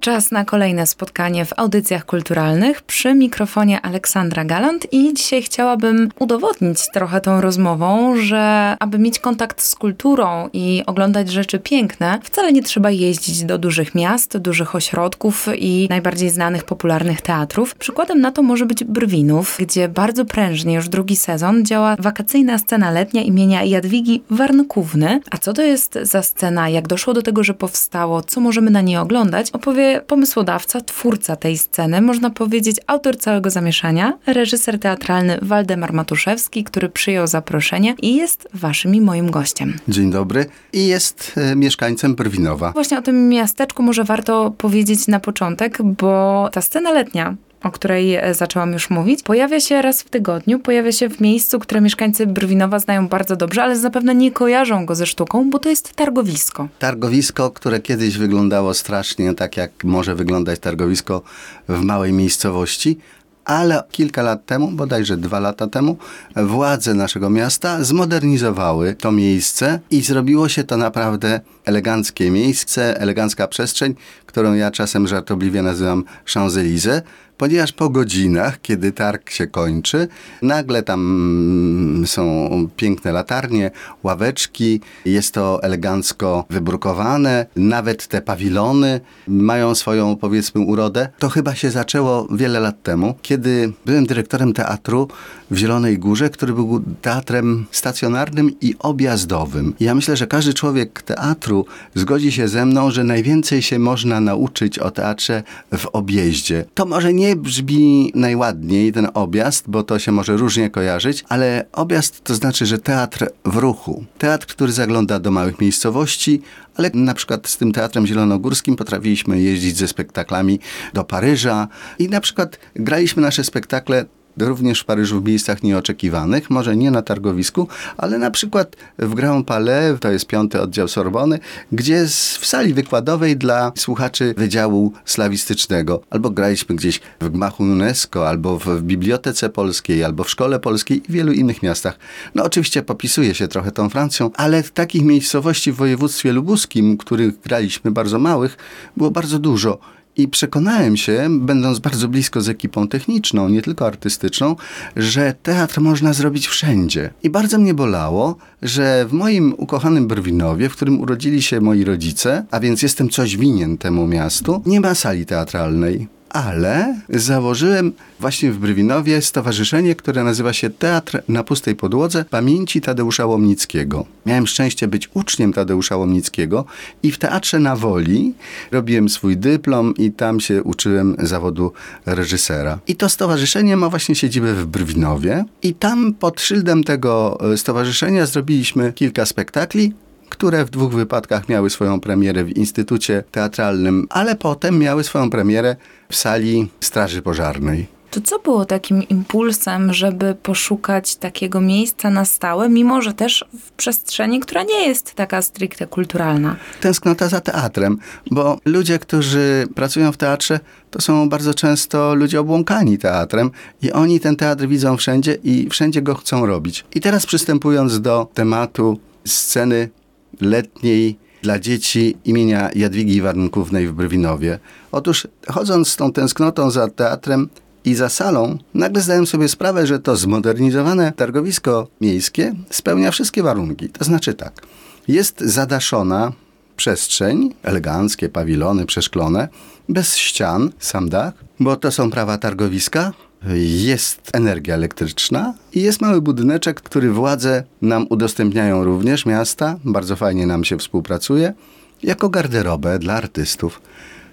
Czas na kolejne spotkanie w audycjach kulturalnych przy mikrofonie Aleksandra Galant i dzisiaj chciałabym udowodnić trochę tą rozmową, że aby mieć kontakt z kulturą i oglądać rzeczy piękne, wcale nie trzeba jeździć do dużych miast, dużych ośrodków i najbardziej znanych, popularnych teatrów. Przykładem na to może być Brwinów, gdzie bardzo prężnie już drugi sezon działa wakacyjna scena letnia imienia Jadwigi Warnkówny. A co to jest za scena, jak doszło do tego, że powstało, co możemy na niej oglądać, opowie pomysłodawca, twórca tej sceny, można powiedzieć autor całego zamieszania, reżyser teatralny Waldemar Matuszewski, który przyjął zaproszenie i jest waszym i moim gościem. Dzień dobry i jest e, mieszkańcem Brwinowa. Właśnie o tym miasteczku może warto powiedzieć na początek, bo ta scena letnia o której e, zaczęłam już mówić, pojawia się raz w tygodniu, pojawia się w miejscu, które mieszkańcy Brwinowa znają bardzo dobrze, ale zapewne nie kojarzą go ze sztuką, bo to jest targowisko. Targowisko, które kiedyś wyglądało strasznie tak, jak może wyglądać targowisko w małej miejscowości, ale kilka lat temu, bodajże dwa lata temu, władze naszego miasta zmodernizowały to miejsce i zrobiło się to naprawdę eleganckie miejsce, elegancka przestrzeń, którą ja czasem żartobliwie nazywam Champs-Élysées, ponieważ po godzinach, kiedy targ się kończy, nagle tam mm, są piękne latarnie, ławeczki, jest to elegancko wybrukowane, nawet te pawilony mają swoją, powiedzmy, urodę. To chyba się zaczęło wiele lat temu, kiedy byłem dyrektorem teatru w Zielonej Górze, który był teatrem stacjonarnym i objazdowym. Ja myślę, że każdy człowiek teatru zgodzi się ze mną, że najwięcej się można nauczyć o teatrze w objeździe. To może nie brzmi najładniej ten objazd, bo to się może różnie kojarzyć, ale objazd to znaczy, że teatr w ruchu. Teatr, który zagląda do małych miejscowości, ale na przykład z tym Teatrem Zielonogórskim potrafiliśmy jeździć ze spektaklami do Paryża i na przykład graliśmy nasze spektakle również w Paryżu w miejscach nieoczekiwanych, może nie na targowisku, ale na przykład w Grand Palais, to jest piąty oddział Sorbony, gdzie w sali wykładowej dla słuchaczy Wydziału Slawistycznego, albo graliśmy gdzieś w gmachu UNESCO, albo w Bibliotece Polskiej, albo w Szkole Polskiej i w wielu innych miastach. No oczywiście popisuje się trochę tą Francją, ale takich miejscowości w województwie lubuskim, których graliśmy bardzo małych, było bardzo dużo. I przekonałem się, będąc bardzo blisko z ekipą techniczną, nie tylko artystyczną, że teatr można zrobić wszędzie. I bardzo mnie bolało, że w moim ukochanym Brwinowie, w którym urodzili się moi rodzice, a więc jestem coś winien temu miastu, nie ma sali teatralnej ale założyłem właśnie w Brywinowie stowarzyszenie, które nazywa się Teatr na Pustej Podłodze Pamięci Tadeusza Łomnickiego. Miałem szczęście być uczniem Tadeusza Łomnickiego i w Teatrze na Woli robiłem swój dyplom i tam się uczyłem zawodu reżysera. I to stowarzyszenie ma właśnie siedzibę w Brwinowie i tam pod szyldem tego e, stowarzyszenia zrobiliśmy kilka spektakli, które w dwóch wypadkach miały swoją premierę w Instytucie Teatralnym, ale potem miały swoją premierę w sali Straży Pożarnej. To co było takim impulsem, żeby poszukać takiego miejsca na stałe, mimo że też w przestrzeni, która nie jest taka stricte kulturalna? Tęsknota za teatrem, bo ludzie, którzy pracują w teatrze, to są bardzo często ludzie obłąkani teatrem i oni ten teatr widzą wszędzie i wszędzie go chcą robić. I teraz przystępując do tematu sceny letniej dla dzieci imienia Jadwigi Warnkównej w Brwinowie. Otóż chodząc z tą tęsknotą za teatrem i za salą, nagle zdałem sobie sprawę, że to zmodernizowane targowisko miejskie spełnia wszystkie warunki. To znaczy tak, jest zadaszona przestrzeń, eleganckie pawilony przeszklone, bez ścian, sam dach, bo to są prawa targowiska, jest energia elektryczna i jest mały budyneczek, który władze nam udostępniają również miasta. Bardzo fajnie nam się współpracuje. Jako garderobę dla artystów.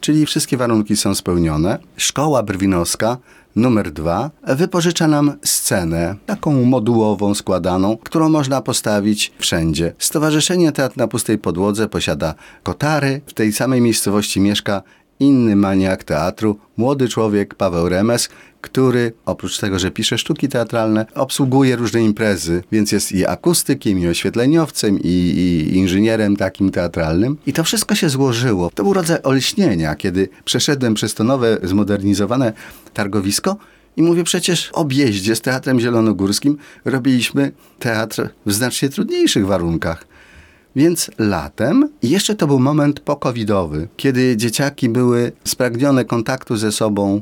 Czyli wszystkie warunki są spełnione. Szkoła Brwinowska numer dwa wypożycza nam scenę, taką modułową, składaną, którą można postawić wszędzie. Stowarzyszenie Teatr na Pustej Podłodze posiada kotary. W tej samej miejscowości mieszka inny maniak teatru, młody człowiek Paweł Remes, który oprócz tego, że pisze sztuki teatralne, obsługuje różne imprezy, więc jest i akustykiem, i oświetleniowcem, i, i inżynierem takim teatralnym. I to wszystko się złożyło. To był rodzaj olśnienia, kiedy przeszedłem przez to nowe, zmodernizowane targowisko i mówię, przecież objeździe z Teatrem Zielonogórskim robiliśmy teatr w znacznie trudniejszych warunkach. Więc latem, i jeszcze to był moment pokowidowy, kiedy dzieciaki były spragnione kontaktu ze sobą,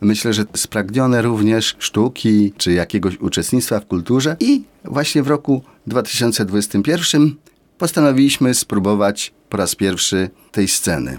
myślę, że spragnione również sztuki czy jakiegoś uczestnictwa w kulturze i właśnie w roku 2021 postanowiliśmy spróbować po raz pierwszy tej sceny.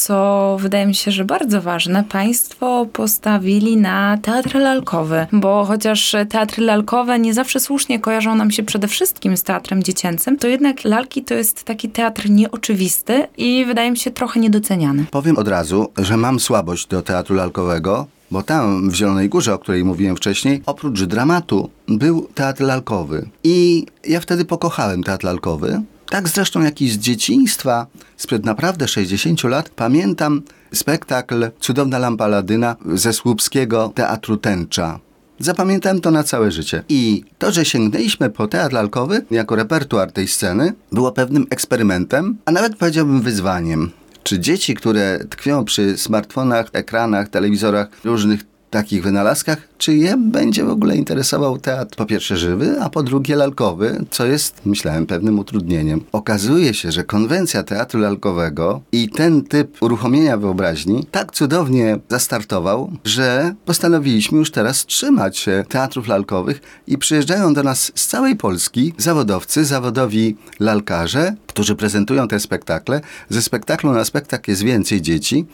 Co wydaje mi się, że bardzo ważne, państwo postawili na teatr lalkowy, bo chociaż teatry lalkowe nie zawsze słusznie kojarzą nam się przede wszystkim z teatrem dziecięcym, to jednak lalki to jest taki teatr nieoczywisty i wydaje mi się trochę niedoceniany. Powiem od razu, że mam słabość do teatru lalkowego, bo tam w Zielonej Górze, o której mówiłem wcześniej, oprócz dramatu był teatr lalkowy. I ja wtedy pokochałem teatr lalkowy. Tak zresztą jak i z dzieciństwa, sprzed naprawdę 60 lat, pamiętam spektakl Cudowna lampa Ladyna ze słupskiego Teatru Tęcza. Zapamiętałem to na całe życie. I to, że sięgnęliśmy po teatr lalkowy jako repertuar tej sceny, było pewnym eksperymentem, a nawet powiedziałbym wyzwaniem. Czy dzieci, które tkwią przy smartfonach, ekranach, telewizorach, różnych takich wynalazkach, czy je będzie w ogóle interesował teatr po pierwsze żywy, a po drugie lalkowy, co jest, myślałem, pewnym utrudnieniem. Okazuje się, że konwencja teatru lalkowego i ten typ uruchomienia wyobraźni tak cudownie zastartował, że postanowiliśmy już teraz trzymać się teatrów lalkowych i przyjeżdżają do nas z całej Polski zawodowcy, zawodowi lalkarze, którzy prezentują te spektakle. Ze spektaklu na spektakl jest więcej dzieci.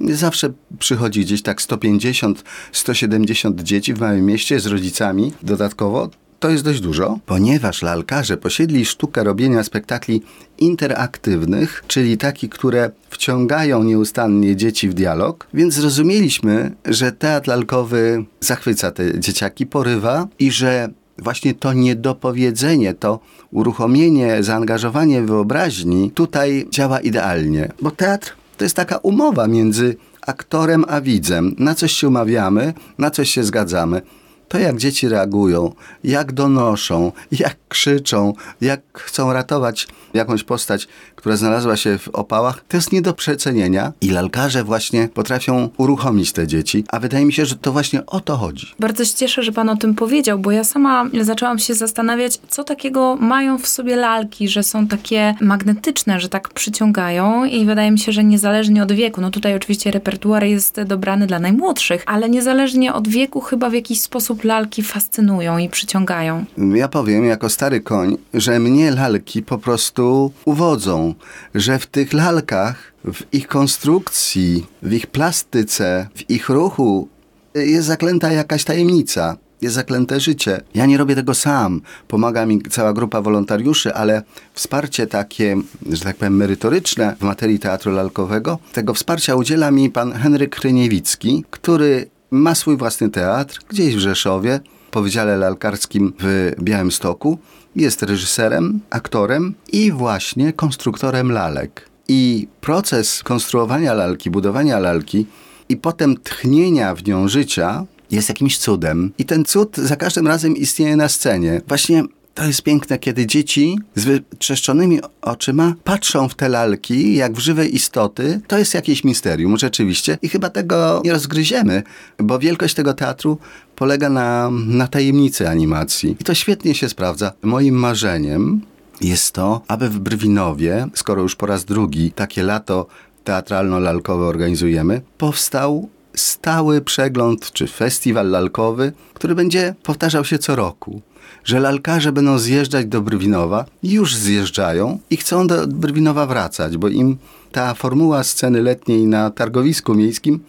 Zawsze przychodzi gdzieś tak 150-170 dzieci w małym mieście z rodzicami dodatkowo. To jest dość dużo, ponieważ lalkarze posiedli sztukę robienia spektakli interaktywnych, czyli takich, które wciągają nieustannie dzieci w dialog, więc zrozumieliśmy, że teatr lalkowy zachwyca te dzieciaki, porywa i że właśnie to niedopowiedzenie, to uruchomienie, zaangażowanie wyobraźni tutaj działa idealnie, bo teatr to jest taka umowa między aktorem a widzem. Na coś się umawiamy, na coś się zgadzamy. To jak dzieci reagują, jak donoszą, jak krzyczą, jak chcą ratować jakąś postać, która znalazła się w opałach, to jest nie do przecenienia i lalkarze właśnie potrafią uruchomić te dzieci, a wydaje mi się, że to właśnie o to chodzi. Bardzo się cieszę, że pan o tym powiedział, bo ja sama zaczęłam się zastanawiać, co takiego mają w sobie lalki, że są takie magnetyczne, że tak przyciągają i wydaje mi się, że niezależnie od wieku, no tutaj oczywiście repertuar jest dobrany dla najmłodszych, ale niezależnie od wieku chyba w jakiś sposób lalki fascynują i przyciągają. Ja powiem jako stary koń, że mnie lalki po prostu uwodzą, że w tych lalkach, w ich konstrukcji, w ich plastyce, w ich ruchu jest zaklęta jakaś tajemnica. Jest zaklęte życie. Ja nie robię tego sam. Pomaga mi cała grupa wolontariuszy, ale wsparcie takie, że tak powiem, merytoryczne w materii teatru lalkowego, tego wsparcia udziela mi pan Henryk Kryniewicki, który ma swój własny teatr gdzieś w Rzeszowie, po Wydziale Lalkarskim w Białymstoku. Jest reżyserem, aktorem i właśnie konstruktorem lalek. I proces konstruowania lalki, budowania lalki i potem tchnienia w nią życia jest jakimś cudem. I ten cud za każdym razem istnieje na scenie. Właśnie to jest piękne, kiedy dzieci z wytrzeszczonymi oczyma patrzą w te lalki jak w żywe istoty. To jest jakieś misterium, rzeczywiście. I chyba tego nie rozgryziemy, bo wielkość tego teatru polega na, na tajemnicy animacji. I to świetnie się sprawdza. Moim marzeniem jest to, aby w Brwinowie, skoro już po raz drugi takie lato teatralno-lalkowe organizujemy, powstał stały przegląd czy festiwal lalkowy, który będzie powtarzał się co roku że lalkarze będą zjeżdżać do Brwinowa, już zjeżdżają i chcą do Brwinowa wracać, bo im ta formuła sceny letniej na targowisku miejskim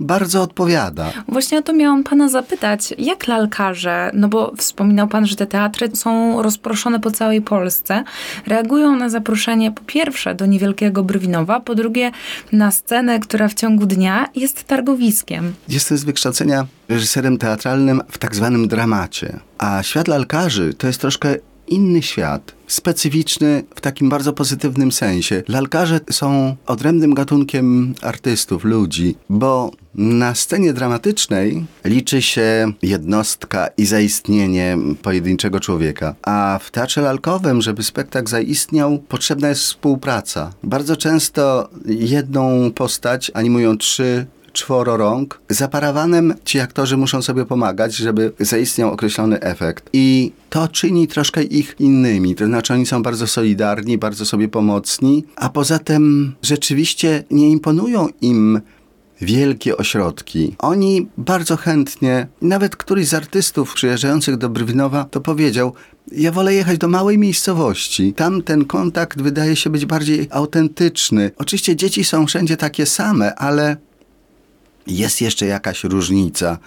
bardzo odpowiada. Właśnie o to miałam pana zapytać, jak lalkarze, no bo wspominał pan, że te teatry są rozproszone po całej Polsce, reagują na zaproszenie po pierwsze do niewielkiego Brwinowa, po drugie na scenę, która w ciągu dnia jest targowiskiem. Jestem z wykształcenia reżyserem teatralnym w tak zwanym dramacie, a świat lalkarzy to jest troszkę inny świat, specyficzny w takim bardzo pozytywnym sensie. Lalkarze są odrębnym gatunkiem artystów, ludzi, bo na scenie dramatycznej liczy się jednostka i zaistnienie pojedynczego człowieka, a w teatrze lalkowym, żeby spektakl zaistniał, potrzebna jest współpraca. Bardzo często jedną postać animują trzy czworo rąk. Za parawanem ci aktorzy muszą sobie pomagać, żeby zaistniał określony efekt. I to czyni troszkę ich innymi. To znaczy oni są bardzo solidarni, bardzo sobie pomocni, a poza tym rzeczywiście nie imponują im wielkie ośrodki. Oni bardzo chętnie, nawet któryś z artystów przyjeżdżających do Brwinowa to powiedział, ja wolę jechać do małej miejscowości. Tam ten kontakt wydaje się być bardziej autentyczny. Oczywiście dzieci są wszędzie takie same, ale jest jeszcze jakaś różnica,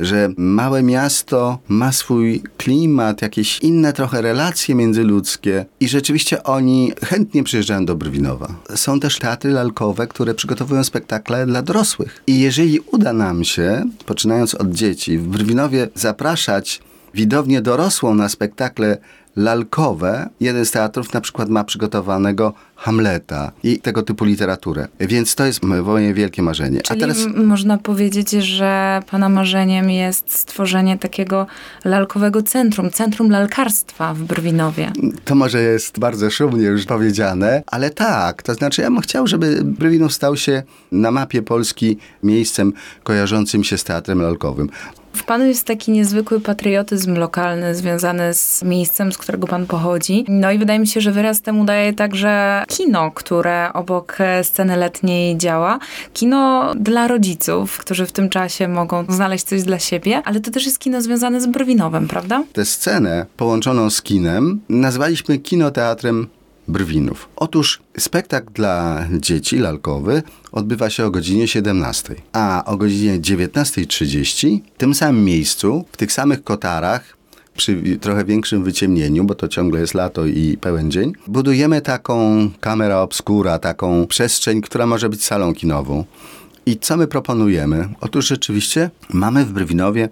że małe miasto ma swój klimat, jakieś inne trochę relacje międzyludzkie i rzeczywiście oni chętnie przyjeżdżają do Brwinowa. Są też teatry lalkowe, które przygotowują spektakle dla dorosłych. I jeżeli uda nam się, poczynając od dzieci, w Brwinowie zapraszać widownię dorosłą na spektakle lalkowe, jeden z teatrów na przykład ma przygotowanego Hamleta i tego typu literaturę. Więc to jest moje wielkie marzenie. Czyli A teraz... można powiedzieć, że pana marzeniem jest stworzenie takiego lalkowego centrum, centrum lalkarstwa w Brwinowie. To może jest bardzo szumnie już powiedziane, ale tak, to znaczy ja bym chciał, żeby Brwinów stał się na mapie Polski miejscem kojarzącym się z teatrem lalkowym. W panu jest taki niezwykły patriotyzm lokalny związany z miejscem, z którego pan pochodzi. No i wydaje mi się, że wyraz temu daje także kino, które obok sceny letniej działa. Kino dla rodziców, którzy w tym czasie mogą znaleźć coś dla siebie, ale to też jest kino związane z Brwinowem, prawda? Tę scenę połączoną z kinem nazwaliśmy kinoteatrem Brwinów. Otóż spektakl dla dzieci lalkowy odbywa się o godzinie 17, a o godzinie 19.30 w tym samym miejscu, w tych samych kotarach, przy trochę większym wyciemnieniu, bo to ciągle jest lato i pełen dzień, budujemy taką kamerę obskura, taką przestrzeń, która może być salą kinową. I co my proponujemy? Otóż rzeczywiście mamy w Brwinowie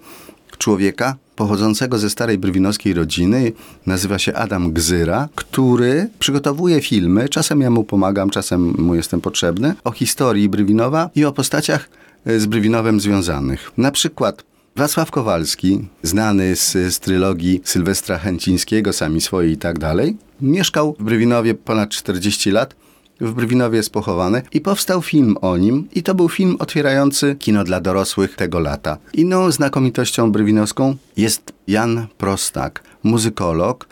człowieka pochodzącego ze starej brwinowskiej rodziny, nazywa się Adam Gzyra, który przygotowuje filmy, czasem ja mu pomagam, czasem mu jestem potrzebny, o historii Brwinowa i o postaciach e, z Brwinowem związanych. Na przykład Wacław Kowalski, znany z, z trylogii Sylwestra Chęcińskiego, Sami Swoi i tak dalej, mieszkał w Brwinowie ponad 40 lat w Brwinowie jest pochowany i powstał film o nim i to był film otwierający kino dla dorosłych tego lata. Inną znakomitością brwinowską jest Jan Prostak, muzykolog,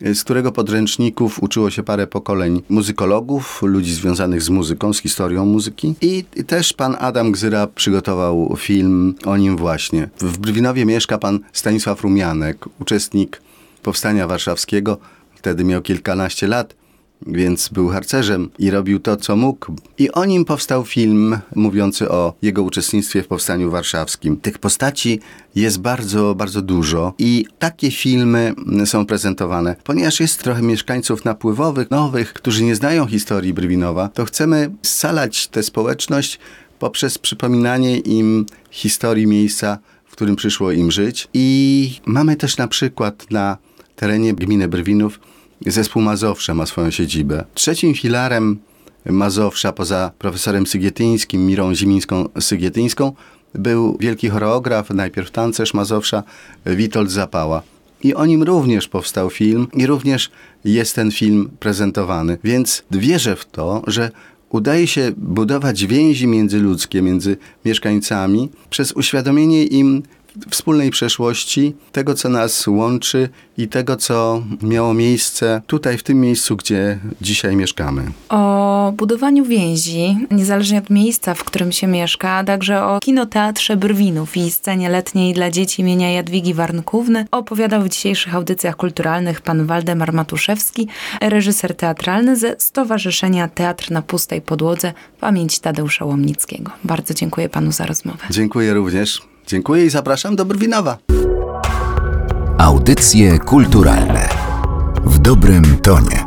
z którego podręczników uczyło się parę pokoleń muzykologów, ludzi związanych z muzyką, z historią muzyki. I też pan Adam Gzyra przygotował film o nim właśnie. W Brwinowie mieszka pan Stanisław Rumianek, uczestnik Powstania Warszawskiego. Wtedy miał kilkanaście lat więc był harcerzem i robił to, co mógł. I o nim powstał film mówiący o jego uczestnictwie w Powstaniu Warszawskim. Tych postaci jest bardzo, bardzo dużo i takie filmy są prezentowane. Ponieważ jest trochę mieszkańców napływowych, nowych, którzy nie znają historii Brwinowa, to chcemy scalać tę społeczność poprzez przypominanie im historii miejsca, w którym przyszło im żyć. I mamy też na przykład na terenie gminy Brwinów Zespół Mazowsza ma swoją siedzibę. Trzecim filarem Mazowsza, poza profesorem Sygietyńskim, Mirą Zimińską-Sygietyńską, był wielki choreograf, najpierw tancerz Mazowsza, Witold Zapała. I o nim również powstał film i również jest ten film prezentowany. Więc wierzę w to, że udaje się budować więzi międzyludzkie między mieszkańcami przez uświadomienie im wspólnej przeszłości, tego, co nas łączy i tego, co miało miejsce tutaj, w tym miejscu, gdzie dzisiaj mieszkamy. O budowaniu więzi, niezależnie od miejsca, w którym się mieszka, a także o kinoteatrze Brwinów i scenie letniej dla dzieci imienia Jadwigi Warnkówny opowiadał w dzisiejszych audycjach kulturalnych pan Waldemar Matuszewski, reżyser teatralny ze Stowarzyszenia Teatr na Pustej Podłodze Pamięć Tadeusza Łomnickiego. Bardzo dziękuję panu za rozmowę. Dziękuję również. Dziękuję i zapraszam do Brwinowa. Audycje kulturalne w dobrym tonie.